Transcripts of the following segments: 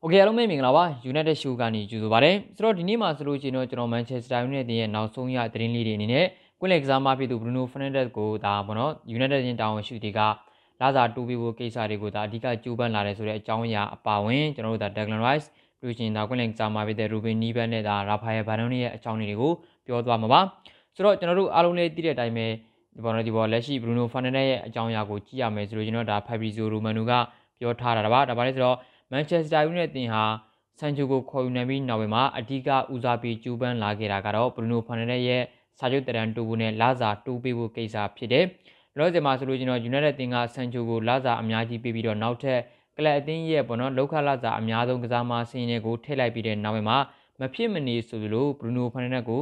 โอเคအားလုံးပဲမင်္ဂလာပါ United Show ကနေကြိုဆိုပါရစေဆိုတော့ဒီနေ့မှာဆိုလို့ရှိရင်တော့ကျွန်တော် Manchester United ရဲ့နောက်ဆုံးရသတင်းလေးတွေအနေနဲ့ကွင်းလက်ကစားမဖြစ်သူ Bruno Fernandes ကိုဒါပေါ့နော် United ရင်တာဝန်ရှိသူတွေကလာစာတူပြီးဖို့ကိစ္စတွေကိုဒါအဓိကကြိုးပမ်းလာတယ်ဆိုတဲ့အကြောင်းအရာအပါဝင်ကျွန်တော်တို့ဒါ Declan Rice ပြီးရှင်ဒါကွင်းလက်ကစားမဖြစ်တဲ့ Ruben Neves နဲ့ဒါ Rafael Varane ရဲ့အကြောင်းတွေကိုပြောသွားမှာပါဆိုတော့ကျွန်တော်တို့အားလုံးလေးသိတဲ့အတိုင်းပဲဒီပေါ်တော့ဒီပေါ်လက်ရှိ Bruno Fernandes ရဲ့အကြောင်းအရာကိုကြည့်ရမယ်ဆိုလို့ကျွန်တော်ဒါ Fabrizio Romano ကပြောထားတာပါဒါပါလဲဆိုတော့ Manchester United တင်ဟာဆန်ချူကိုခေါ်ယူနိုင်ပြီးနောက်ပိုင်းမှာအဓိကဦးစားပေးကျူးပန်းလာခဲ့တာကတော့ဘရူနိုဖာနယ်နယ်ရဲ့စာချုပ်တရန်တူဘူးနဲ့လာဇာတူပေးဖို့ကိစ္စဖြစ်တယ်။လောဆယ်မှာဆိုလို့ကျွန်တော် United တင်ကဆန်ချူကိုလာဇာအများကြီးပေးပြီးတော့နောက်ထပ်ကလပ်အသင်းရဲ့ပေါ့နော်လောက်ခလာဇာအများဆုံးကစားမဆင်းတွေကိုထည့်လိုက်ပြီးတဲ့နောက်ပိုင်းမှာမဖြစ်မနေဆိုလို့ဘရူနိုဖာနယ်နယ်ကို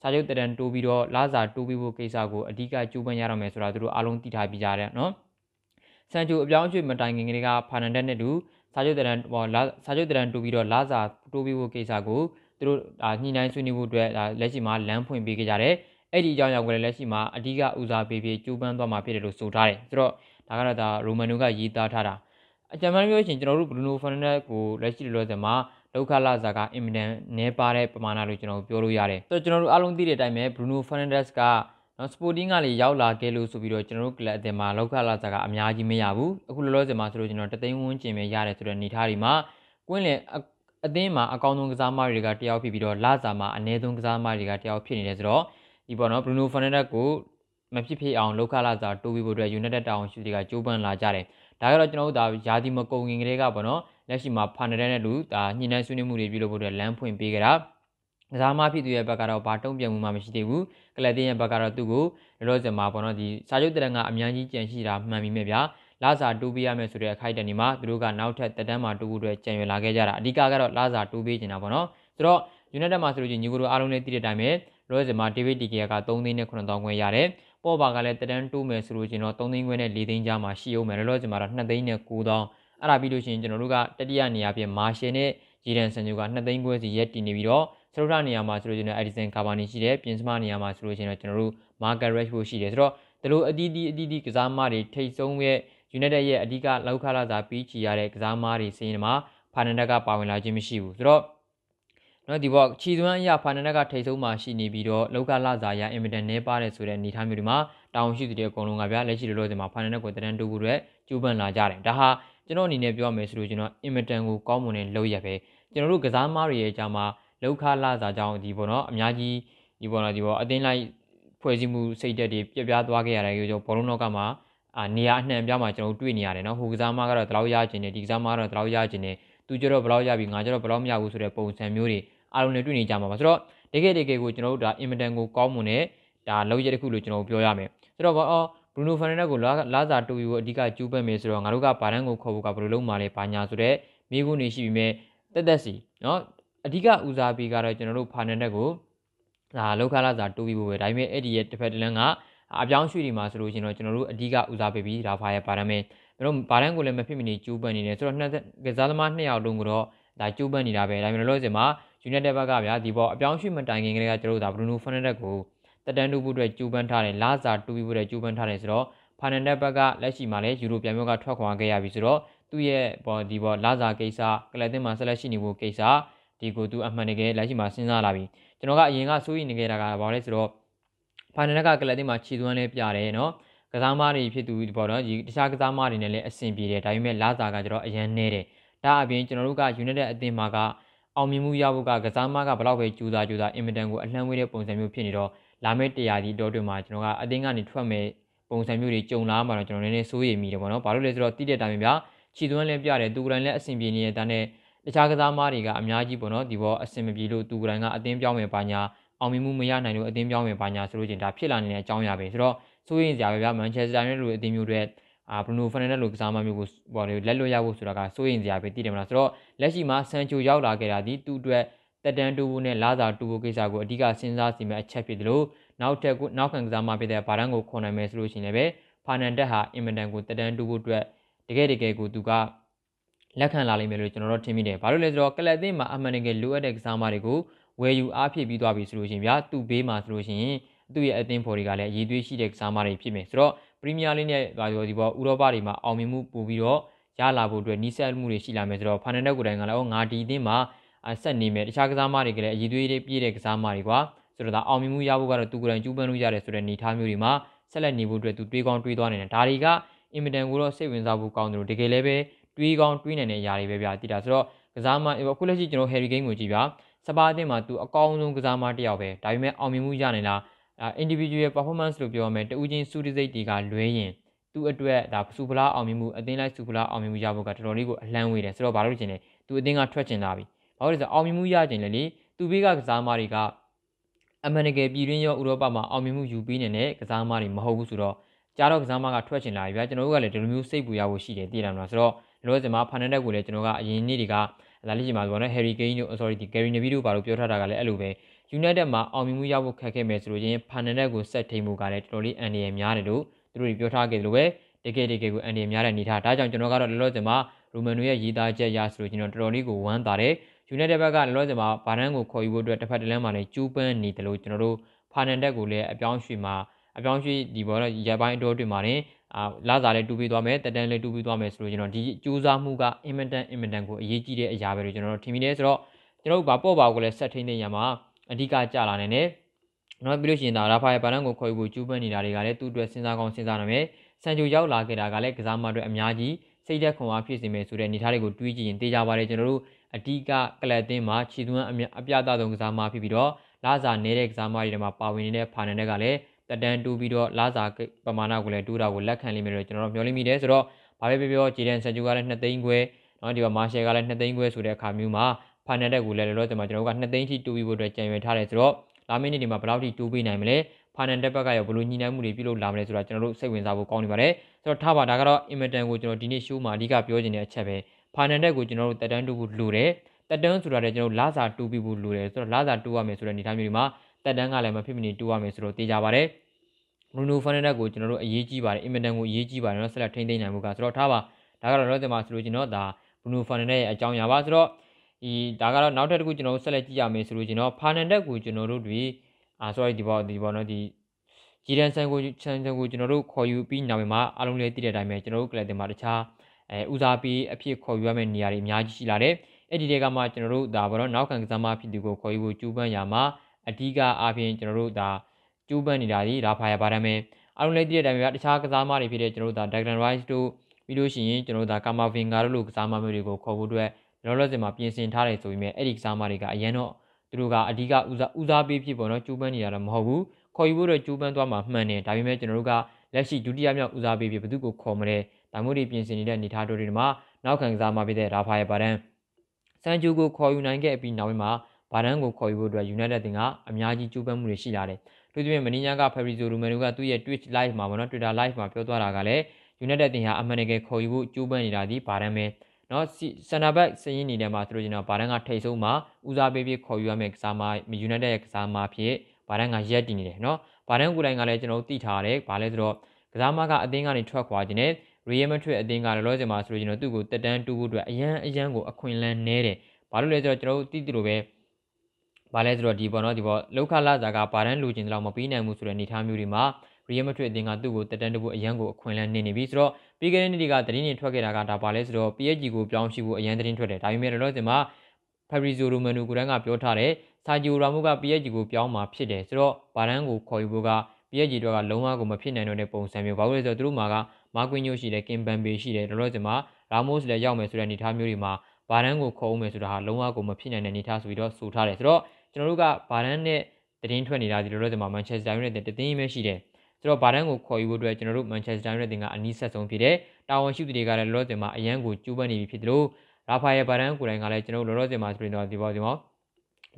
စာချုပ်တရန်တူပြီးတော့လာဇာတူပေးဖို့ကိစ္စကိုအဓိကကျူးပန်းရတော့မယ်ဆိုတာသူတို့အားလုံးသိထားပြီးကြတယ်နော်။ဆန်ချူအပြောင်းအရွှေ့မတိုင်ခင်ကလေးကဖာနန်ဒက်နဲ့တူ စာချုပ်တရန်ဟောလာစာချုပ်တရန်တူပြီးတော့လာစာတိုးပြီးဖို့ကိစ္စကိုသူတို့ညှိနှိုင်းဆွေးနွေးဖို့အတွက်လက်ရှိမှာလမ်းဖွင့်ပေးခဲ့ကြတယ်အဲ့ဒီအကြောင်းအရာကိုလည်းလက်ရှိမှာအဓိကဦးစားပေးပြီးကြိုးပမ်းသွားမှာဖြစ်တယ်လို့ဆိုထားတယ်ဆိုတော့ဒါကတော့ဒါရိုမန်နိုကရေးသားထားတာအကြံမှပြောရှင်ကျွန်တော်တို့ဘရူနိုဖာနန်ဒက်ကိုလက်ရှိလောဆယ်မှာလောက်ခလာဇာကအင်မတန်နဲပါတဲ့ပမာဏလို့ကျွန်တော်ပြောလို့ရတယ်ဆိုတော့ကျွန်တော်တို့အားလုံးသိတဲ့အတိုင်းပဲဘရူနိုဖာနန်ဒက်စ်က နော်စပိုတင်းကလည်းရောက်လာခဲ့လို့ဆိုပြီးတော့ကျွန်တော်တို့ကလပ်အသင်းမှာလောက်ခလာစားကအများကြီးမရဘူးအခုလောလောဆယ်မှာဆိုလို့ကျွန်တော်တသိန်းဝန်းကျင်ပဲရတယ်ဆိုတော့နေထားဒီမှာကွင်းလေအသင်းမှာအကောင်းဆုံးကစားမတွေကတယောက်ဖြစ်ပြီးတော့လာစာမှာအနည်းဆုံးကစားမတွေကတယောက်ဖြစ်နေတယ်ဆိုတော့ဒီပေါ့နော်ဘရူနိုဖာနန်ဒက်ကိုမဖြစ်ဖြစ်အောင်လောက်ခလာစားတိုးပြီးဖို့အတွက် United တာဝန်ရှိသူတွေကကြိုးပမ်းလာကြတယ်ဒါကတော့ကျွန်တော်တို့ဒါယာဒီမကုံငင်ကလေးကပေါ့နော်လက်ရှိမှာဖာနဒက်နဲ့လူဒါညှိနှိုင်းဆွေးနွေးမှုတွေပြုလုပ်ဖို့အတွက်လမ်းဖွင့်ပေးကြတာ ကစားမဖြစ်သူရဲ့ဘက်ကတော့ဘာတုံ့ပြန်မှုမှမရှိသေးဘူးကလပ်တင်းရဲ့ဘက်ကတော့သူ့ကိုလောလောဆယ်မှာပေါ့နော်ဒီစာချုပ်တရံကအများကြီးကြံရှိတာမှန်ပြီမဲ့ဗျာလာစာတူးပေးရမယ်ဆိုတဲ့အခိုက်အတန့်ဒီမှာသူတို့ကနောက်ထပ်တက်တန်းမှာတူးဖို့အတွက်ကြံရွယ်လာခဲ့ကြတာအဓိကကတော့လာစာတူးပေးနေတာပေါ့နော်ဆိုတော့ United မှာဆိုလို့ချင်းညီကိုတို့အားလုံးလည်းသိတဲ့အတိုင်းပဲလောလောဆယ်မှာ David De Gea က3သိန်းနဲ့9000ခွင့်ရတယ်ပေါ်ပါကလည်းတက်တန်းတိုးမယ်ဆိုလို့ချင်းတော့3သိန်းခွင့်နဲ့4သိန်းကြားမှာရှိအောင်မယ်လောလောဆယ်မှာတော့2သိန်းနဲ့9000အဲ့ဒါပြီးလို့ရှိရင်ကျွန်တော်တို့ကတတိယနေရာပြင်မာရှယ်နဲ့ဂျီဒန်ဆန်ဂျူက2သိန်းခွဲစီရက်တည်နေပြီးတော့ စရုဒနေရာမှာဆိုလို့ချင်းတော့ Edison Cavani ရှိတယ်ပြင်စမနေရာမှာဆိုလို့ချင်းတော့ကျွန်တော်တို့ Market Rashford ရှိတယ်ဆိုတော့ဒီလိုအတီးတီးအတီးတီးကစားမတွေထိတ်ဆုံးရဲ့ United ရဲ့အဓိကလောက်ခလာစာပြီးချီရတဲ့ကစားမတွေစီးရင်မှာဖာနန်ဒက်ကပါဝင်လာခြင်းမရှိဘူးဆိုတော့နော်ဒီဘောချီသွမ်းအရာဖာနန်ဒက်ကထိတ်ဆုံးမှာရှိနေပြီးတော့လောက်ကလာစာရအင်မတန်နဲပါတယ်ဆိုတဲ့အနေအထားမျိုးတွေမှာတောင်းရှိသူတွေအကုန်လုံးကဗျာလက်ရှိလိုလိုစင်မှာဖာနန်ဒက်ကိုတန်းတူဖို့အတွက်ကြိုးပမ်းလာကြတယ်ဒါဟာကျွန်တော်အနေနဲ့ပြောရမယ်ဆိုလို့ကျွန်တော်အင်မတန်ကိုကောင်းမွန်တဲ့လုပ်ရပဲကျွန်တော်တို့ကစားမတွေရဲ့အကြောင်းမှာ လောက်ခလာစာကြောင်းဒီပေါ့နော်အများကြီးဒီပေါ့နော်ဒီပေါ့အတင်းလိုက်ဖွဲ့စည်းမှုစိတ်ဓာတ်တွေပြပြသွားခဲ့ရတယ်ကြောဘောလုံးနောက်ကမှာအာနေရာအနှံပြမှာကျွန်တော်တို့တွေ့နေရတယ်နော်ဟိုကစားမကတော့တလောက်ရခြင်းနဲ့ဒီကစားမကတော့တလောက်ရခြင်းနဲ့သူကျတော့ဘလောက်ရပြီငါကျတော့ဘလောက်မရဘူးဆိုတဲ့ပုံစံမျိုးတွေအားလုံးနဲ့တွေ့နေကြမှာပါဆိုတော့တကယ်တကယ်ကိုကျွန်တော်တို့ဒါအင်မတန်ကိုကောင်းမွန်တဲ့ဒါလောက်ရတစ်ခုလို့ကျွန်တော်ပြောရမယ်ဆိုတော့အော်ဘရူနိုဖာနန်ဒက်ကိုလာဇာတူယူကိုအဓိကကျူးပက်မယ်ဆိုတော့ငါတို့ကဘာတန်းကိုခေါ်ဖို့ကဘယ်လိုလုပ်မှလဲဘာညာဆိုတော့မိကုနေရှိပြီးမြဲတက်တက်စီနော် အဓိကဦးစားပေးကတော့ကျွန်တော်တို့ဖာနန်ဒက်ကိုဒါလောက်ခလာစာတိုးပြီးဖို့ပဲဒါပေမဲ့အဲ့ဒီရဲ့တစ်ဖက်တစ်လမ်းကအပြောင်းရွှေ့ဒီမှာဆိုလို့ရှင်တော့ကျွန်တော်တို့အဓိကဦးစားပေးပြီးဒါဖာရဲ့ပါရမယ်ကျွန်တော်ဘာတန်းကိုလည်းမဖြစ်မနေကျူးပန်နေတယ်ဆိုတော့နှစ်ကစားသမားနှစ်ယောက်လုံးကတော့ဒါကျူးပန်နေတာပဲဒါပေမဲ့လို့စင်မှာ United ဘက်ကဗျာဒီပေါ်အပြောင်းရွှေ့မတိုင်ခင်ကလေးကကျွန်တော်တို့ဒါ Bruno Fernandes ကိုတက်တန်းတူဖို့အတွက်ကျူးပန်ထားတယ်လာစာတူပြီးဖို့အတွက်ကျူးပန်ထားတယ်ဆိုတော့ Fernandes ဘက်ကလက်ရှိမှာလည်းယူရိုပြန်မျိုးကထွက်ခွာခဲ့ရပြီဆိုတော့သူ့ရဲ့ပေါ်ဒီပေါ်လာစာကိစ္စကလပ်တင်မှာဆက်လက်ရှိနေဖို့ကိစ္စ ဒီကိုသူအမှန်တကယ်လက်ရှိမှာစဉ်းစားလာပြီကျွန်တော်ကအရင်ကစိုးရိမ်နေခဲ့တာကဘာလဲဆိုတော့ဖိုင်နယ်ကကလပ်တင်မှာခြေသွမ်းလေးပြတယ်နော်ကစားမတွေဖြစ်သူပေါ့နော်ဒီတခြားကစားမတွေနဲ့လည်းအဆင်ပြေတယ်ဒါပေမဲ့လာစာကကျတော့အရန်နေတယ်ဒါအပြင်ကျွန်တော်တို့က United အသင်းမှာကအောင်မြင်မှုရဖို့ကကစားမကဘလောက်ပဲကြိုးစားကြိုးစားအင်မတန်ကိုအလှမ်းဝေးတဲ့ပုံစံမျိုးဖြစ်နေတော့လာမယ့်တရားဒီတော့တွင်မှာကျွန်တော်ကအသင်းကနေထွက်မဲ့ပုံစံမျိုးတွေကြုံလာမှာတော့ကျွန်တော်နည်းနည်းစိုးရိမ်မိတယ်ပေါ့နော်ဘာလို့လဲဆိုတော့တိတဲ့တိုင်းပြခြေသွမ်းလည်းပြတယ်သူကလည်းအဆင်ပြေနေတဲ့တန်းနဲ့ တခြားကစားမားတွေကအများကြီးပေါ့နော်ဒီဘောအဆင်မပြေလို့သူကလည်းကအသင်းပြောင်းမယ်ပါညာအောင်မြင်မှုမရနိုင်လို့အသင်းပြောင်းမယ်ပါညာဆိုလို့ချင်းဒါဖြစ်လာနေတဲ့အကြောင်းအရာပဲဆိုတော့စိုးရင်စရာပဲဗျာမန်ချက်စတာနဲ့လိုအသင်းမျိုးတွေအာဘရူနိုဖာနန်ဒက်လိုကစားမမျိုးကိုဘော်လေလက်လွတ်ရဖို့ဆိုတာကစိုးရင်စရာပဲတည်တယ်မလားဆိုတော့လက်ရှိမှာဆန်ချိုရောက်လာခဲ့တာဒီသူ့အတွက်တက်တန်းတူဖို့နဲ့လာစာတူဖို့ကိစ္စကိုအဓိကစဉ်းစားစီမဲ့အချက်ဖြစ်တယ်လို့နောက်ထပ်နောက်ခံကစားမဖြစ်တဲ့ဗာဒန်ကိုခေါ်နိုင်မယ်ဆိုလို့ရှိရင်လည်းဖာနန်ဒက်ဟာအင်မတန်ကိုတက်တန်းတူဖို့အတွက်တကယ်တကယ်ကိုသူက လက်ခံလာလိမ့်မယ်လို့ကျွန်တော်တို့ထင်မိတယ်။ဘာလို့လဲဆိုတော့ကလပ်အသင်းမှာအမှန်တကယ်လိုအပ်တဲ့ကစားမတွေကိုဝယ်ယူအားဖြည့်ပြီးသွားပြီဆိုလို့ရှိရင်ဗျာသူ့ဘေးမှာဆိုလို့ရှိရင်သူ့ရဲ့အသင်းဖော်တွေကလည်းအရေးသွေးရှိတဲ့ကစားမတွေဖြစ်မယ်။ဆိုတော့ပရီးမီးယားလိနဲ့ဘာပြောဒီပေါ်ဥရောပတွေမှာအောင်မြင်မှုပို့ပြီးတော့ရလာဖို့အတွက်နီးစပ်မှုတွေရှိလာမယ်ဆိုတော့ဖာနန်ဒက်ကိုယ်တိုင်ကလည်းငါဒီအသင်းမှာဆက်နေမယ်တခြားကစားမတွေကလည်းအည်သွေးပြည့်တဲ့ကစားမတွေကွာဆိုတော့ဒါအောင်မြင်မှုရဖို့ကတော့သူကိုယ်တိုင်ကျူးပန်းလို့ရတယ်ဆိုတဲ့အနေအထားမျိုးတွေမှာဆက်လက်နေဖို့အတွက်သူတွေးကောင်းတွေးသွားနေတယ်ဒါတွေကအင်မတန်ကိုတော့စိတ်ဝင်စားဖို့ကောင်းတယ်လို့တကယ်လည်းပဲ တွေးကောင်းတွေးနိုင်တဲ့အရာတွေပဲဗျာတိတာဆိုတော့ကစားမအခုလက်ရှိကျွန်တော် Harry Kane ကိုကြည့်ဗျာစပါအသင်းမှာသူအကောင်းဆုံးကစားမတစ်ယောက်ပဲဒါပေမဲ့အောင်မြင်မှုရနိုင်လား individual performance လို့ပြောရမယ်တူးချင်းစုတစိတ်တွေကလွဲရင်သူ့အတွက်ဒါစူပလာအောင်မြင်မှုအသင်းလိုက်စူပလာအောင်မြင်မှုရဖို့ကတော်တော်လေးကိုအလန့်ဝေးတယ်ဆိုတော့ဘာလို့ချင်လဲသူအသင်းကထွက်ချင်လာပြီဘာလို့လဲဆိုတော့အောင်မြင်မှုရချင်လေလေသူဘေးကကစားမတွေကအမှန်တကယ်ပြည်တွင်းရောဥရောပမှာအောင်မြင်မှုယူပြီးနေတဲ့ကစားမတွေမဟုတ်ဘူးဆိုတော့ကြားတော့ကစားမကထွက်ချင်လာပြီဗျာကျွန်တော်တို့ကလည်းဒီလိုမျိုးစိတ်ပူရဖို့ရှိတယ်သိတယ်မလားဆိုတော့ လောစင်မှာဖာနန်ဒက်ကိုလည်းကျွန်တော်ကအရင်နေ့တွေကဒါလေးချိန်မှာဆိုတော့ Harry Kane တို့ sorry ဒီ Gary Neville တို့ဘာလို့ပြောထားတာကလည်းအဲ့လိုပဲ United မှာအောင်မြင်မှုရဖို့ခက်ခဲမယ်ဆိုလို့ချင်းဖာနန်ဒက်ကိုဆက်ထိန်မှုကလည်းတော်တော်လေးအန်ဒီရများတယ်လို့သူတို့ပြောထားခဲ့တယ်လို့ပဲတကယ်တကယ်ကိုအန်ဒီရများတဲ့အနေထားဒါကြောင့်ကျွန်တော်ကတော့လောလောဆယ်မှာရိုမန်နိုရဲ့ရည်သားချက်ရဆိုလို့ကျွန်တော်တော်တော်လေးကိုဝမ်းသာတယ် United ဘက်ကလောလောဆယ်မှာဘာဒန်ကိုခေါ်ယူဖို့အတွက်တစ်ဖက်တစ်လမ်းမှာလည်းကျူးပန်းနေတယ်လို့ကျွန်တော်တို့ဖာနန်ဒက်ကိုလည်းအပြောင်းရွှေ့မှာအပြောင်းရွှေ့ဒီဘောတော့ရပိုင်းအတော်တွင်မှာနေ အာလာစားလည်းတူပြီးသွားမယ်တက်တန်းလည်းတူပြီးသွားမယ်ဆိုလို့ကျွန်တော်ဒီစူးစမ်းမှုကအင်မတန်အင်မတန်ကိုအရေးကြီးတဲ့အရာပဲလို့ကျွန်တော်တို့ထင်မိတယ်ဆိုတော့ကျွန်တော်တို့ဗာပေါ့ပါကိုလည်းဆက်ထိန်းတဲ့ညမှာအဓိကကြလာနေတယ်နောက်ပြီးလို့ရှိရင်ဒါရာဖာယယ်ဘာနန်ကိုခေါ်ယူဖို့ကျူးပန်းနေတာတွေကလည်းသူ့အတွက်စဉ်းစားကောင်းစဉ်းစားနိုင်မယ်ဆန်ဂျိုရောက်လာခဲ့တာကလည်းကစားမအတွက်အများကြီးစိတ်သက်ခွန်အားဖြစ်စေမယ်ဆိုတဲ့အနေအထားတွေကိုတွေးကြည့်ရင်သိကြပါတယ်ကျွန်တော်တို့အဓိကကလပ်တင်းမှာခြေသွမ်းအပြအပြဆုံးကစားမဖြစ်ပြီးတော့လာစာနေတဲ့ကစားမတွေထဲမှာပါဝင်နေတဲ့ဖာနန်တွေကလည်း တက်တန်းတူးပြီးတော့လာစာပမာဏကိုလည်းတူးတာကိုလက်ခံလိမ့်မယ်လို့ကျွန်တော်တို့မျှော်လင့်မိတယ်ဆိုတော့ဘာပဲပြောပြောဂျီဒန်ဆန်ဂျူကလည်း2သိန်းခွဲနော်ဒီမှာမာရှယ်ကလည်း2သိန်းခွဲဆိုတဲ့အခါမျိုးမှာဖာနန်တက်ကိုလည်းလောလောဆယ်မှာကျွန်တော်တို့က2သိန်းထိတူးပြီးဖို့အတွက်ကြံရွယ်ထားတယ်ဆိုတော့လာမင်းနေ့ဒီမှာဘယ်လောက်ထိတူးပေးနိုင်မလဲဖာနန်တက်ဘက်ကရောဘလို့ညှိနှိုင်းမှုတွေပြုလုပ်လာမလဲဆိုတာကျွန်တော်တို့စိတ်ဝင်စားဖို့ကောင်းနေပါတယ်ဆိုတော့ထားပါဒါကတော့အင်မတန်ကိုကျွန်တော်ဒီနေ့ show မှာအဓိကပြောချင်တဲ့အချက်ပဲဖာနန်တက်ကိုကျွန်တော်တို့တက်တန်းတူဖို့လိုတယ်တက်တန်းဆိုတာလည်းကျွန်တော်လာစာတူးပြီးဖို့လိုတယ်ဆိုတော့လာစာတူးရမယ်ဆိုတဲ့အနေအထားမျိုးဒီမှာ တက်တန်းကလည်းမဖြစ်မနေတူးရမယ်ဆိုတော့သိကြပါတယ်ဘရူနိုဖန်နက်ကိုကျွန်တော်တို့အရေးကြီးပါတယ်အင်မတန်ကိုအရေးကြီးပါတယ်နော်ဆက်လက်ထိန်းသိမ်းနိုင်မှုကဆိုတော့ထားပါဒါကတော့တော့ဒီမှာဆိုလို့ကျွန်တော်ဒါဘရူနိုဖန်နက်ရဲ့အကြောင်းအရာပါဆိုတော့ဒီဒါကတော့နောက်ထပ်တစ်ခုကျွန်တော်တို့ဆက်လက်ကြည့်ရမယ်ဆိုလို့ကျွန်တော်ဖာနန်တက်ကိုကျွန်တော်တို့တွေအာ sorry ဒီပေါ်ဒီပေါ်နော်ဒီဂျီဒန်ဆန်ကိုဆန်ဆန်ကိုကျွန်တော်တို့ခေါ်ယူပြီးနောက်မှာအားလုံးလည်းသိတဲ့အတိုင်းပဲကျွန်တော်တို့ကလပ်တင်မှာတခြားအဲဦးစားပေးအဖြစ်ခေါ်ယူရမယ့်နေရာတွေအများကြီးရှိလာတယ်အဲ့ဒီတွေကမှကျွန်တော်တို့ဒါဘောတော့နောက်ခံကစားမဖြစ်သူကိုခေါ်ယူဖို့ကြိုးပမ်းရမှာ အဓိကအားဖြင့်ကျွန်တော်တို့ဒါကျိုးပန်းနေတာဒီဒါဖာရပါရမယ်အားလုံးလည်းသိတဲ့အတိုင်းပဲတခြားကစားမတွေဖြစ်တဲ့ကျွန်တော်တို့ဒါ Declan Rice တို့ပြီးလို့ရှိရင်ကျွန်တော်တို့ဒါ Kamavinga တို့လိုကစားမမျိုးတွေကိုခေါ်ဖို့အတွက်လောလောဆယ်မှာပြင်ဆင်ထားတယ်ဆိုပြီးမြဲအဲ့ဒီကစားမတွေကအရင်တော့သူတို့ကအဓိကဦးစားဦးစားပေးဖြစ်ပေါ်တော့ကျိုးပန်းနေတာတော့မဟုတ်ဘူးခေါ်ယူဖို့တော့ကျိုးပန်းသွားမှာမှန်တယ်ဒါပေမဲ့ကျွန်တော်တို့ကလက်ရှိဒုတိယမြောက်ဦးစားပေးဖြစ်ဘသူကိုခေါ်မလဲဒါမျိုးတွေပြင်ဆင်နေတဲ့အနေအထားတွေမှာနောက်ခံကစားမဖြစ်တဲ့ရာဖာယပါဒန်စန်ဂျူကိုခေါ်ယူနိုင်ခဲ့ပြီးနောက်ပိုင်းမှာ ဘာဒန်ကိုခေါ်ယူဖို့အတွက် United တင်ကအများကြီးကြိုးပမ်းမှုတွေရှိလာတယ်။သူတို့ရဲ့မနီညာက Fabrizio Romano ကသူ့ရဲ့ Twitch live မှာပေါ့နော် Twitter live မှာပြောသွားတာကလည်း United တင်ဟာအမှန်တကယ်ခေါ်ယူဖို့ကြိုးပမ်းနေတာဒီဘာဒန်ပဲ။နော်စန်နာဘက်စရင်နေတဲ့မှာသူတို့ကျတော့ဘာဒန်ကထိတ်ဆုံးမှာဦးစားပေးပြီးခေါ်ယူရမယ့်ကစားမ United ရဲ့ကစားမဖြစ်ဘာဒန်ကရက်တည်နေတယ်နော်။ဘာဒန်ကိုယ်တိုင်ကလည်းကျွန်တော်တို့သိထားတယ်။ဘာလဲဆိုတော့ကစားမကအသင်းကနေထွက်ခွာခြင်းနဲ့ Real Madrid အသင်းကလောလောဆယ်မှာဆိုလို့ကျွန်တော်သူ့ကိုတက်တန်းတူဖို့အတွက်အရန်အရန်ကိုအခွင့်အလမ်းနဲတယ်။ဘာလို့လဲဆိုတော့ကျွန်တော်တို့သိတယ်လို့ပဲ ဘာလဲဆိုတော့ဒီပေါ်တော့ဒီပေါ်လောက်ခလာစာကဘာတန်းလူချင်းတလောက်မပြီးနိုင်ဘူးဆိုတဲ့အနေအထားမျိုးတွေမှာရီယယ်မက်ဒရစ်အသင်းကသူ့ကိုတက်တန်းတဖို့အရန်ကိုအခွင့်အလမ်းနေနေပြီဆိုတော့ပြီးခဲ့တဲ့နေ့ကသတင်းတွေထွက်ခဲ့တာကဒါပါလဲဆိုတော့ PSG ကိုပြောင်းရှိဖို့အရန်သတင်းထွက်တယ်ဒါပေမဲ့တော့ဒီမှာ Fabrizio Romano ကိုယ်တိုင်ကပြောထားတယ်စာဂျီယိုရာမိုက PSG ကိုပြောင်းมาဖြစ်တယ်ဆိုတော့ဘာတန်းကိုခေါ်ယူဖို့က PSG တို့ကလုံးဝကိုမဖြစ်နိုင်တော့တဲ့ပုံစံမျိုးဘာလို့လဲဆိုတော့သူတို့မှာကမာကွင်းညိုရှိတယ်ကင်ပန်ပေရှိတယ်တော့တော့ဒီမှာရာမို့စ်လည်းရောက်မယ်ဆိုတဲ့အနေအထားမျိုးတွေမှာဘာတန်းကိုခေါ်ဦးမယ်ဆိုတာဟာလုံးဝကိုမဖြစ်နိုင်တဲ့အနေအထားဆိုပြီးတော့ဆိုထားတယ်ဆိုတော့ ကျွန်တော်တို့ကဘာဒန်နဲ့တည်င်းထွက်နေတာဒီလိုတော့ဒီမှာ Manchester United တည်င်းပဲရှိတယ်ဆိုတော့ဘာဒန်ကိုခေါ်ယူဖို့အတွက်ကျွန်တော်တို့ Manchester United ကအနီးဆက်ဆုံးဖြစ်တယ်တာဝန်ရှိသူတွေကလည်းလောလောဆယ်မှာအရန်ကိုကျူးပန်းနေပြီဖြစ်တယ်လို့ရာဖာယယ်ဘာဒန်ကိုယ်တိုင်ကလည်းကျွန်တော်တို့လောလောဆယ်မှာဆိုရင်တော့ဒီပေါ်ဒီမှာ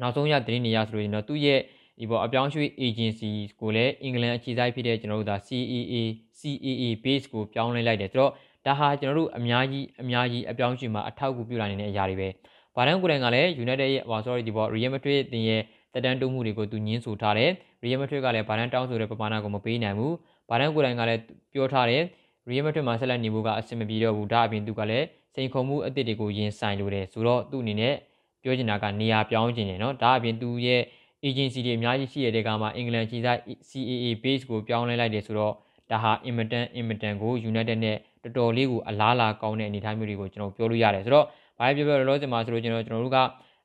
နောက်ဆုံးရတည်င်းနေရဆိုရင်တော့သူ့ရဲ့ဒီပေါ်အပြောင်းရွှေ့ agency ကိုလည်းအင်္ဂလန်အခြေစိုက်ဖြစ်တဲ့ကျွန်တော်တို့ဒါ CAA CAA base ကိုပြောင်းလဲလိုက်တယ်ဆိုတော့ဒါဟာကျွန်တော်တို့အများကြီးအများကြီးအပြောင်းရွှေ့မှာအထောက်အကူပြုလာနေတဲ့အရာတွေပဲ။ ဘာတန်ကိုယ်တိုင်ကလည်း United ရဲ့ဟော sorry ဒီပေါ် Real Madrid တင်ရဲ့တက်တန်းတိုးမှုတွေကိုသူညင်းဆိုထားတယ်။ Real Madrid ကလည်းဘာတန်တောင်းဆိုတဲ့ပမာဏကိုမပေးနိုင်ဘူး။ဘာတန်ကိုယ်တိုင်ကလည်းပြောထားတယ်။ Real Madrid မှာဆက်လက်နေဖို့ကအဆင်မပြေတော့ဘူး။ဒါအပြင်သူကလည်းစိန်ခေါ်မှုအသစ်တွေကိုရင်ဆိုင်လိုတယ်ဆိုတော့သူ့အနေနဲ့ပြောချင်တာကနေရာပြောင်းချင်တယ်နော်။ဒါအပြင်သူရဲ့ agency တွေအများကြီးရှိရတဲ့ကမှာအင်္ဂလန်ခြေစား CAA base ကိုပြောင်းလဲလိုက်တယ်ဆိုတော့ဒါဟာ Inmitan Inmitan ကို United နဲ့တော်တော်လေးကိုအလားလာကောင်းတဲ့အနေအထားမျိုးတွေကိုကျွန်တော်ပြောလို့ရတယ်ဆိုတော့ ဘာပဲပြောပြောလောလောဆယ်မှာဆိုလို့ကျွန်တော်ကျွန်တော်တို့က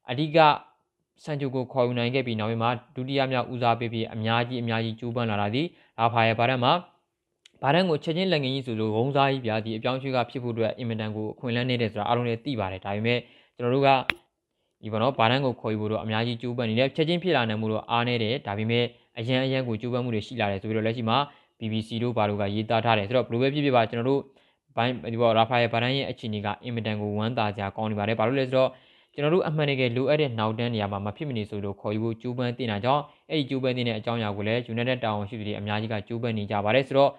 အဓိကစန်ချူကိုခေါ်ယူနိုင်ခဲ့ပြီးနောက်ပိုင်းမှာဒုတိယမြောက်ဦးစားပေးပြီးအများကြီးအများကြီးကျိုးပန်းလာတာဒီဒါဖာရဲ့ဘာတန်းမှာဘာတန်းကိုချက်ချင်းလက်ငင်းကြီးဆိုလို့ဂုံးစားကြီးပြဒီအပြောင်းရွှေ့ကဖြစ်ဖို့အတွက်အင်မတန်ကိုအခွင့်အလမ်းနေတယ်ဆိုတာအားလုံးလည်းသိပါတယ်ဒါပေမဲ့ကျွန်တော်တို့ကဒီဘောနော်ဘာတန်းကိုခေါ်ယူဖို့တော့အများကြီးကျိုးပန်းနေတယ်ချက်ချင်းဖြစ်လာနိုင်မှုတော့အားနေတယ်ဒါပေမဲ့အရန်အရန်ကိုကျိုးပန်းမှုတွေရှိလာတယ်ဆိုပြီးတော့လက်ရှိမှာ BBC တို့ဘာလို့ကရေးသားထားတယ်ဆိုတော့ဘယ်လိုပဲဖြစ်ဖြစ်ပါကျွန်တော်တို့ ဘိုင်းဒီဘောရာဖာယယ်ဘာတန်းရဲ့အခြေအနေကအင်မတန်ကိုဝမ်းသာကြကောင်းနေပါတယ်ဘာလို့လဲဆိုတော့ကျွန်တော်တို့အမှန်တကယ်လိုအပ်တဲ့နောက်တန်းနေရာမှာမဖြစ်မနေဆိုလို့ခေါ်ယူဖို့ကြိုးပမ်းတင်တာကြောင့်အဲ့ဒီကြိုးပမ်းတင်တဲ့အကြောင်းအရာကိုလည်း United တာဝန်ရှိသူတွေအများကြီးကကြိုးပမ်းနေကြပါတယ်ဆိုတော့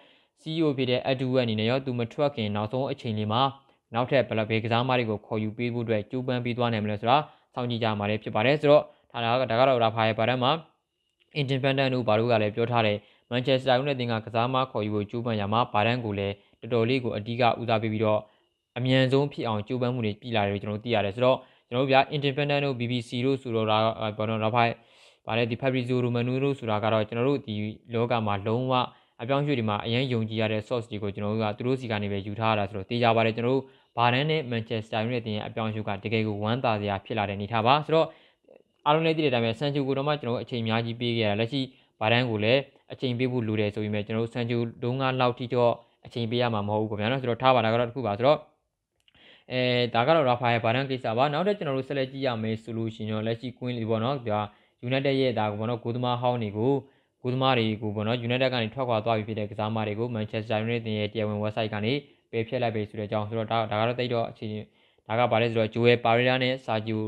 CEO ဖြစ်တဲ့ Adu အနေနဲ့ရောသူမထွက်ခင်နောက်ဆုံးအချိန်လေးမှာနောက်ထပ်ဘယ်လိုပဲကစားမတွေကိုခေါ်ယူပေးဖို့အတွက်ကြိုးပမ်းပြီးသွားနိုင်မလဲဆိုတာစောင့်ကြည့်ကြမှာလည်းဖြစ်ပါတယ်ဆိုတော့ဒါကဒါကတော့ရာဖာရဲ့ဘာတန်းမှာ Independent တို့ဘာလို့ကလည်းပြောထားတယ် Manchester United တင်ကကစားမခေါ်ယူဖို့ကြိုးပမ်းရမှာဘာတန်းကိုလည်း တော်တော်လေးကိုအဓိကဦးစားပေးပြီးတော့အမြန်ဆုံးဖြစ်အောင်ကြိုးပမ်းမှုတွေပြည်လာတယ်ကျွန်တော်တို့သိရတယ်ဆိုတော့ကျွန်တော်တို့ဗျာ Independent တို့ BBC တို့ဆိုတော့ဒါဘောနော်ရာဖိုင်ဗါလဲဒီ Fabrizio Romano တို့ဆိုတာကတော့ကျွန်တော်တို့ဒီလောကမှာလုံးဝအပြောင်းရွှေ့တွေမှာအရင်ယုံကြည်ရတဲ့ source တွေကိုကျွန်တော်တို့ကသူတို့စီကနေပဲယူထားရတာဆိုတော့တေးကြပါတယ်ကျွန်တော်တို့ဘာဒန်နဲ့ Manchester United တင်ရဲ့အပြောင်းရွှေ့ကတကယ်ကိုဝမ်းသာစရာဖြစ်လာတဲ့အနေထားပါဆိုတော့အားလုံးလည်းသိတဲ့အတိုင်းပဲဆန်ချူကိုတော့မှကျွန်တော်တို့အချိန်အများကြီးပေးခဲ့ရတာလက်ရှိဘာဒန်ကိုလည်းအချိန်ပေးဖို့လိုတယ်ဆိုပြီးမှကျွန်တော်တို့ဆန်ချူဒုံးကလောက်ထိတော့ အချိန်ပေးရမှာမဟုတ်ဘူးခင်ဗျာနော်ဆိုတော့ထားပါတာကတော့တစ်ခုပါဆိုတော့အဲဒါကတော့ရာဖာရဲ့ဘာဒန်ကိစ္စပါနောက်ထပ်ကျွန်တော်တို့ဆက်လက်ကြည့်ရမယ်ဆိုလို့ရှိရင်တော့လက်ရှိကွင်းလေးပေါ့နော်ဒါ United ရဲ့ဒါကပေါ့နော်ကိုသမားဟောင်းတွေကိုကိုသမားတွေကိုပေါ့နော် United ကနေထွက်ခွာသွားပြီဖြစ်တဲ့ကစားမတွေကို Manchester United ရဲ့တရားဝင် website ကနေပယ်ဖျက်လိုက်ပြီဆိုတဲ့အကြောင်းဆိုတော့ဒါဒါကတော့တိတ်တော့အခြေဒါကဘာလဲဆိုတော့ Joel Pereira နဲ့ Sergio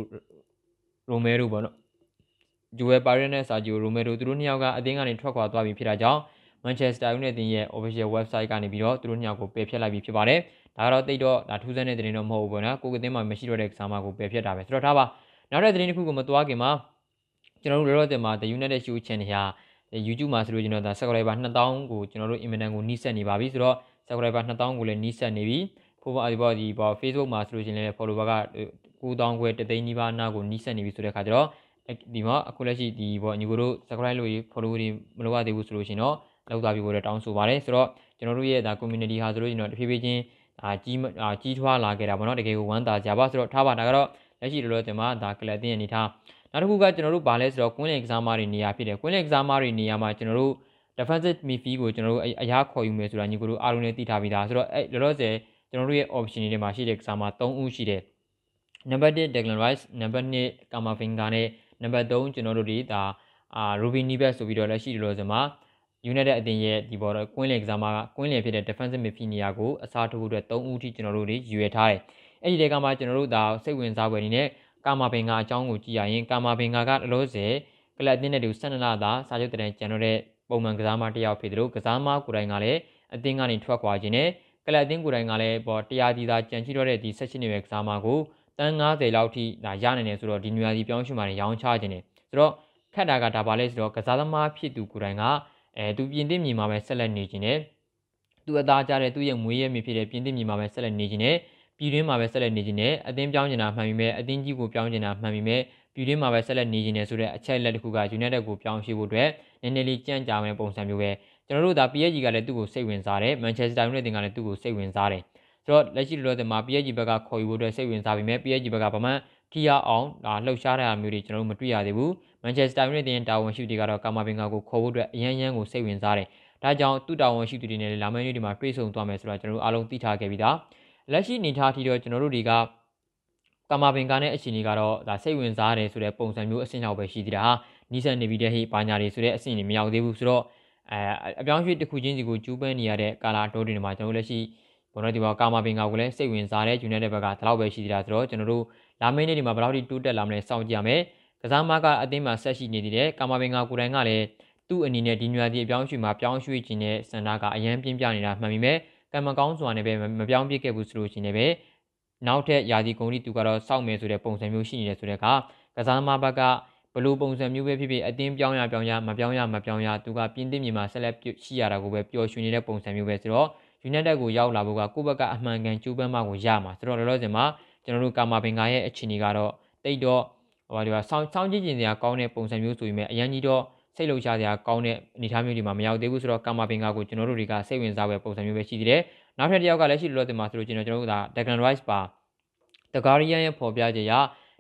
Romero ပေါ့နော် Joel Pereira နဲ့ Sergio Romero သူတို့နှစ်ယောက်ကအသင်းကနေထွက်ခွာသွားပြီဖြစ်တာကြောင့် Manchester United ရဲ့ official website ကနေပြီးတော့သူတို့နှစ်ယောက်ကိုပယ်ဖျက်လိုက်ပြီဖြစ်ပါတယ်ဒါကတော့တိတ်တော့ဒါထူးဆန်းတဲ့သတင်းတော့မဟုတ်ဘူးပေါ့နော်ကိုကသင်းမှာမရှိတော့တဲ့ကစားမကိုပယ်ဖျက်တာပဲဆိုတော့ဒါပါနောက်တဲ့သတင်းတစ်ခုကိုမသွားခင်မှာကျွန်တော်တို့လောလောဆယ်မှာ The United Show Channel ဟာ YouTube မှာဆိုလို့ကျွန်တော်ဒါ subscriber 2000ကိုကျွန်တော်တို့ inventan ကိုနှိစက်နေပါပြီဆိုတော့ subscriber 2000ကိုလည်းနှိစက်နေပြီဖိုးပါဒီပေါ်ဒီပေါ် Facebook မှာဆိုလို့ရှင်လည်း follower က9000ခွဲတသိန်းနီးပါးနားကိုနှိစက်နေပြီဆိုတဲ့ခါကျတော့ဒီမှာအခုလက်ရှိဒီပေါ်ညီကိုတို့ subscribe လုပ်ရေး follow တွေမလုပ်ရသေးဘူးဆိုလို့ရှင်တော့ လောက်သွားပြီကိုလည်းတောင်းဆိုပါတယ်ဆိုတော့ကျွန်တော်တို့ရဲ့ဒါ community ဟာဆိုလို့ရှင်တော့တဖြည်းဖြည်းချင်းအာကြီးအာကြီးထွားလာခဲ့တာပေါ့နော်တကယ်ကိုဝမ်းသာကြပါဆိုတော့ထားပါဒါကတော့လက်ရှိလောလောဆယ်မှာဒါကလပ်တင်အနေထားနောက်တစ်ခုကကျွန်တော်တို့ဗာလဲဆိုတော့ကွင်းလင်ကစားမတွေနေရာဖြစ်တယ်ကွင်းလင်ကစားမတွေနေရာမှာကျွန်တော်တို့ defensive midfield ကိုကျွန်တော်တို့အရာခေါ်ယူမယ်ဆိုတာညီကိုတို့အားလုံးလည်းသိထားပြီးသားဆိုတော့အဲလောလောဆယ်ကျွန်တော်တို့ရဲ့ option တွေမှာရှိတဲ့ကစားမ3ဦးရှိတယ်နံပါတ်1 Declan Rice နံပါတ်2 Kamavinga နဲ့နံပါတ်3ကျွန်တော်တို့ဒီဒါအာ Ruben Neves ဆိုပြီးတော့လက်ရှိလောလောဆယ်မှာ United အသင်းရဲ့ဒီဘောတော့ကွင်းလင်ကစားမကကွင်းလင်ဖြစ်တဲ့ defensive midfield နေရာကိုအစားထိုးဖို့အတွက်3ဦးထိကျွန်တော်တို့တွေယူရထားတယ်အဲ့ဒီတဲကမှကျွန်တော်တို့ဒါစိတ်ဝင်စားပွဲအနေနဲ့ကာမာဘင်ကအကြောင်းကိုကြည့်ရရင်ကာမာဘင်ကအလောဆယ်ကလပ်တင်းတဲ့တူ12လသာစာချုပ်တရံကျန်တော့တဲ့ပုံမှန်ကစားမတစ်ယောက်ဖြစ်တယ်လို့ကစားမကိုယ်တိုင်ကလည်းအသင်းကနေထွက်ခွာခြင်းနဲ့ကလပ်တင်းကိုယ်တိုင်ကလည်းပေါ်တရားဒီသာကြံချိတော့တဲ့ဒီ16နှစ်ပဲကစားမကိုတန်း90လောက်ထိဒါရနိုင်တယ်ဆိုတော့ဒီနွေရာသီပြောင်းရွှေ့မှလည်းရောင်းချခြင်းနဲ့ဆိုတော့ခက်တာကဒါပါလဲဆိုတော့ကစားသမားဖြစ်သူကိုယ်တိုင်က အဲသူပြင်သစ်မြေမှာပဲဆက်လက်နေခြင်းနဲ့သူအသားကြတဲ့သူ့ရဲ့မွေးရမြေဖြစ်တဲ့ပြင်သစ်မြေမှာပဲဆက်လက်နေခြင်းနဲ့ပြည်တွင်းမှာပဲဆက်လက်နေခြင်းနဲ့အသင်းပြောင်းနေတာမှန်ပြီမဲ့အသင်းကြီးကိုပြောင်းနေတာမှန်ပြီမဲ့ပြည်တွင်းမှာပဲဆက်လက်နေခြင်းနဲ့ဆိုတဲ့အချက်လက်တစ်ခုက United ကိုပြောင်းရွှေ့ဖို့အတွက်နည်းနည်းလေးကြံ့ကြာမယ့်ပုံစံမျိုးပဲကျွန်တော်တို့ဒါ PSG ကလည်းသူ့ကိုစိတ်ဝင်စားတယ် Manchester United ကလည်းသူ့ကိုစိတ်ဝင်စားတယ်ဆိုတော့လက်ရှိလောလောဆယ်မှာ PSG ဘက်ကခေါ်ယူဖို့အတွက်စိတ်ဝင်စားပြီမဲ့ PSG ဘက်ကဗမာထီရအောင်ဒါလှုပ်ရှားတဲ့မျိုးတွေကျွန်တော်တို့မတွေ့ရသေးဘူး Manchester United ရဲ့တာဝန်ရှိသူတွေကတော့ကာမာဘင်ဂါကိုခေါ်ဖို့အတွက်အရန်ရန်ကိုစိတ်ဝင်စားတယ်ဒါကြောင့်သူ့တာဝန်ရှိသူတွေနဲ့လာမယ့်နေ့ဒီမှာတွေ့ဆုံသွားမယ်ဆိုတာကျွန်တော်တို့အားလုံးသိထားခဲ့ပြီးသားလက်ရှိအနေထားထိတော့ကျွန်တော်တို့တွေကကာမာဘင်ကာနဲ့အခြေအနေကတော့ဒါစိတ်ဝင်စားတယ်ဆိုတဲ့ပုံစံမျိုးအဆင့်ရောက်ပဲရှိသေးတာဟာနီးစပ်နေပြီးတဲ့ဟိပါညာတွေဆိုတဲ့အဆင့်တွေမရောက်သေးဘူးဆိုတော့အဲအပြောင်းရွှေ့တစ်ခုချင်းစီကိုကျူးပန်းနေရတဲ့ကာလာတိုးတွေမှာကျွန်တော်တို့လက်ရှိဘောနော်ဒီဘောကာမာဘင်ကာကိုလည်းစိတ်ဝင်စားတဲ့ယူနိုက်တက်ဘက်ကဒီလောက်ပဲရှိသေးတာဆိုတော့ကျွန်တော်တို့လာမယ့်နေ့ဒီမှာဘယ်လောက်ထိတိုးတက်လာမလဲစောင့်ကြည့်ရမယ် ကစားမကအသင်းမှာဆက်ရှိနေသေးတယ်ကာမာဘင်ကာကိုယ်တိုင်ကလည်းသူ့အနေနဲ့ဒီညွာဒီအပြောင်းရွှေ့မှာပြောင်းရွှေ့ခြင်းနဲ့စန္ဒကအရန်ပြင်းပြနေတာမှန်ပြီမဲ့ကံမကောင်းစွာနဲ့ပဲမပြောင်းပြခဲ့ဘူးဆိုလို့ရှိနေပဲနောက်ထပ်ယာဒီကုံတီသူကတော့စောက်မယ်ဆိုတဲ့ပုံစံမျိုးရှိနေတယ်ဆိုတဲ့ကကစားသမားဘက်ကဘလို့ပုံစံမျိုးပဲဖြစ်ဖြစ်အတင်းပြောင်းရပြောင်းရမပြောင်းရမပြောင်းရသူကပြင်းတင်မြေမှာဆက်လက်ရှိရတာကိုပဲပျော်ရွှင်နေတဲ့ပုံစံမျိုးပဲဆိုတော့ United ကိုရောက်လာဖို့ကကိုယ့်ဘက်ကအမှန်ကန်ကျူးပန်းမှကိုရမှာဆိုတော့လောလောဆယ်မှာကျွန်တော်တို့ကာမာဘင်ကာရဲ့အခြေအနေကတော့တိတ်တော့ ဟိုဒီကစောင်းစောင်းကြည့်ကျင်စရာကောင်းတဲ့ပုံစံမျိုးဆိုပေမဲ့အရန်ကြီးတော့စိတ်လှုပ်ရှားစရာကောင်းတဲ့အနေအထားမျိုးတွေမှာမရောက်သေးဘူးဆိုတော့ကာမာဘင်ကာကိုကျွန်တော်တို့တွေကစိတ်ဝင်စားပဲပုံစံမျိုးပဲရှိသေးတယ်နောက်ထပ်တစ်ယောက်ကလည်းရှိလို့တင်မှာဆိုလို့ကျွန်တော်ကျွန်တော်တို့ဒါ Declan Rice ပါ The Guardian ရဲ့ဖော်ပြချက်အရ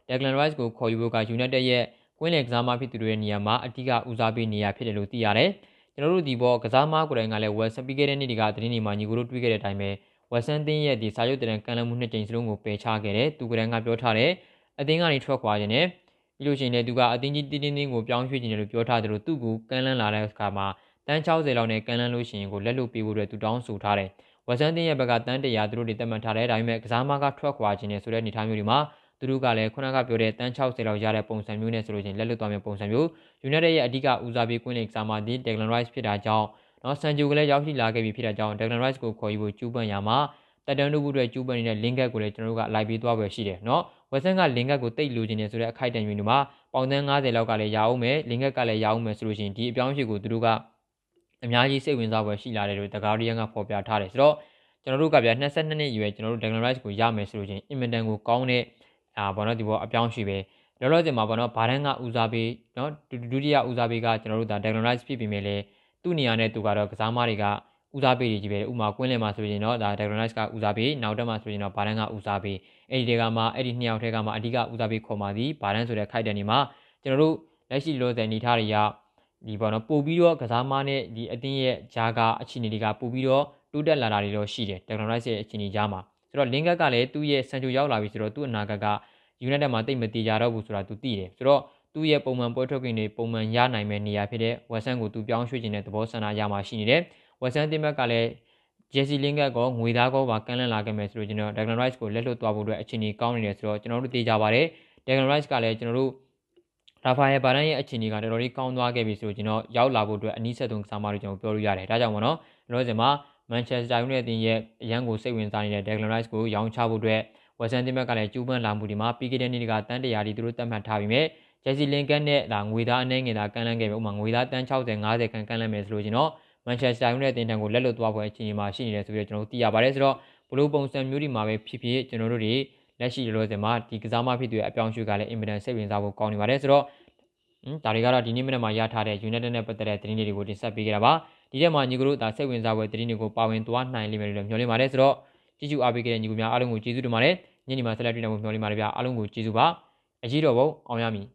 Declan Rice ကိုခေါ်ယူဖို့က United ရဲ့ကွင်းလယ်ကစားမဖြစ်သူတွေရဲ့နေရာမှာအဓိကဦးစားပေးနေရဖြစ်တယ်လို့သိရတယ်ကျွန်တော်တို့ဒီဘောကစားမကိုယ်တိုင်ကလည်း West ပြီးခဲ့တဲ့နေ့တွေကသတင်းတွေမှာညီကိုတို့တွေ့ခဲ့တဲ့အတိုင်းပဲ Western တင်းရဲ့ဒီစာချုပ်တရံကန်လမှုနှစ်ကြိမ်စလုံးကိုပယ်ချခဲ့တယ်သူကလည်းကပြောထားတယ်အသင်းကနေထွက်ခွာခြင်းနဲ့ ပြီးလို့ရှိရင်လည်းသူကအသင်းကြီးတင်းတင်းတင်းကိုပြောင်းရွှေ့ခြင်းတယ်လို့ပြောထားတယ်လို့သူ့ကိုကန်လန်းလာတဲ့အခါမှာတန်း60လောက်နဲ့ကန်လန်းလို့ရှိရင်ကိုလက်လွတ်ပေးဖို့အတွက်သူတောင်းဆိုထားတယ်ဝက်ဆန်တင်းရဲ့ဘက်ကတန်းတရာသူတို့တွေတတ်မှတ်ထားတယ်ဒါပေမဲ့ကစားမကထွက်ခွာခြင်းနဲ့ဆိုတဲ့အနေအထားမျိုးတွေမှာသူတို့ကလည်းခုနကပြောတဲ့တန်း60လောက်ရတဲ့ပုံစံမျိုးနဲ့ဆိုလို့ချင်းလက်လွတ်သွားမယ့်ပုံစံမျိုး United ရဲ့အဓိကဦးစားပေးကွင်းလင်ကစားမသည် Declan Rice ဖြစ်တာကြောင့်နော်ဆန်ဂျိုကလည်းရောက်ရှိလာခဲ့ပြီဖြစ်တာကြောင့် Declan Rice ကိုခေါ်ယူဖို့ကျူးပန်ရမှာတက်တန်တို့ဘူးတွေကျူးပန်နေတဲ့ link ကိုလည်းကျွန်တော်တို့ကလိုက်ပြီးသွားပဲရှိတယ်နော် ဝက်ဆန်က link ကိုတိတ်လိုချင်နေဆိုတဲ့အခိုက်အတန့်မျိုးတွေမှာပေါင်သန်း90လောက်ကလည်းရအောင်မယ် link ကလည်းရအောင်မယ်ဆိုလို့ရှိရင်ဒီအပြောင်းအရွှေ့ကိုသူတို့ကအများကြီးစိတ်ဝင်စားဖွယ်ရှိလာတယ်လို့ The Guardian ကဖော်ပြထားတယ်ဆိုတော့ကျွန်တော်တို့ကဗျာ22နှစ်အရွယ်ကျွန်တော်တို့ Declan Rice ကိုရမယ်ဆိုလို့ချင်းအင်မတန်ကိုကောင်းတဲ့အာဘောနော်ဒီဘောအပြောင်းရှိပဲလောလောဆယ်မှာဘောနော်ဘာတန်းကဦးစားပေးနော်ဒုတိယဦးစားပေးကကျွန်တော်တို့ဒါ Declan Rice ဖြစ်ပြီးမြဲလေသူ့နေရာနဲ့သူကတော့ကစားမတွေက ဦးစားပေးတွေကြီးပဲဥမာကွင်းလယ်မှာဆိုရင်တော့ဒါ Declan Rice ကဦးစားပေးနောက်တက်မှာဆိုရင်တော့ဘာတန်းကဦးစားပေးအဲ့ဒီတွေကမှအဲ့ဒီနှစ်ယောက်ထဲကမှအဓိကဦးစားပေးခေါ်ပါသည်ဘာတန်းဆိုတဲ့ခိုက်တန်ဒီမှာကျွန်တော်တို့လက်ရှိလောဆယ်နေထားတွေကဒီပေါ့နော်ပို့ပြီးတော့ကစားမနဲ့ဒီအတင်းရဲ့ဂျာကအခြေအနေတွေကပို့ပြီးတော့တိုးတက်လာတာတွေတော့ရှိတယ် Technology ရဲ့အခြေအနေကြားမှာဆိုတော့ Lingard ကလည်းသူ့ရဲ့စံချိုရောက်လာပြီဆိုတော့သူ့အနာဂတ်က United မှာတိတ်မတည်ကြတော့ဘူးဆိုတာသူသိတယ်ဆိုတော့သူ့ရဲ့ပုံမှန်ပွဲထွက်ခွင့်တွေပုံမှန်ရနိုင်မဲ့နေရာဖြစ်တဲ့ Western ကိုသူပြောင်းရွှေ့ခြင်းတဲ့သဘောဆန္ဒရမှာရှိနေတယ် Western တင်ဘက်ကလည်း Jesse Lingard ကငွေသားကောပါကမ်းလှမ်းလာခဲ့မယ်ဆိုတော့ကျွန်တော် Declan Rice ကိုလက်လွတ်သွားဖို့အတွက်အခြေအနေကောင်းနေတယ်ဆိုတော့ကျွန်တော်တို့သိကြပါတယ် Declan Rice ကလည်းကျွန်တော်တို့ရာဖာယယ်ဘာရန်ရဲ့အခြေအနေကတော်တော်လေးကောင်းသွားခဲ့ပြီဆိုတော့ကျွန်တော်ရောက်လာဖို့အတွက်အနည်းဆက်ဆုံးကစားမတွေကျွန်တော်ပြောလို့ရတယ်ဒါကြောင့်မို့နော်လောဆယ်မှာမန်ချက်စတာယူနိုက်တက်ရဲ့အရန်ကိုစိတ်ဝင်စားနေတဲ့ Declan Rice ကိုရောင်းချဖို့အတွက်ဝက်ဆန်တင်ဘက်ကလည်းကျူးပန်းလာမှုဒီမှာပြီးခဲ့တဲ့နေ့ကတန်းတရာဒီသူတို့တတ်မှတ်ထားပြီးမြဲဂျက်စီလင်ကန်နဲ့ဒါငွေသားအနေငယ်သားကန်လန်းခဲ့ပြီဥမာငွေသားတန်း60 50ခန့်ကန်လန်းမယ်ဆိုလို့ကျွန်တော် မန်ချက်စတာယူနိုက်တက်တင်တန်ကိုလက်လွတ်သွားပွဲအချိန်မှာရှိနေတယ်ဆိုပြီးတော့ကျွန်တော်တို့သိရပါတယ်ဆိုတော့ဘလို့ပုံစံမျိုးဒီမှာပဲဖြစ်ဖြစ်ကျွန်တော်တို့တွေလက်ရှိလောဆယ်မှာဒီကစားမဖြစ်တဲ့အပြောင်းအရွှေ့ကလည်းအင်မတန်စိတ်ဝင်စားဖို့ကောင်းနေပါတယ်ဆိုတော့ဒါတွေကတော့ဒီနေ့မနေ့မှာရထားတဲ့ United နဲ့ပတ်သက်တဲ့သတင်းတွေကိုတင်ဆက်ပေးကြတာပါဒီထဲမှာညီကတို့ဒါစိတ်ဝင်စားဖွယ်သတင်းတွေကိုပါဝင်သွားနိုင်လိမ့်မယ်လို့မျှော်လင့်ပါတယ်ဆိုတော့ကြည့်ကြအားပေးခဲ့တဲ့ညီကိုများအားလုံးကိုကျေးဇူးတင်ပါတယ်ညနေမှာဆက်လက်တွေ့နိုင်ဖို့မျှော်လင့်ပါတယ်ဗျာအားလုံးကိုကျေးဇူးပါအကြီးတော်ဘုံအောင်ရမည်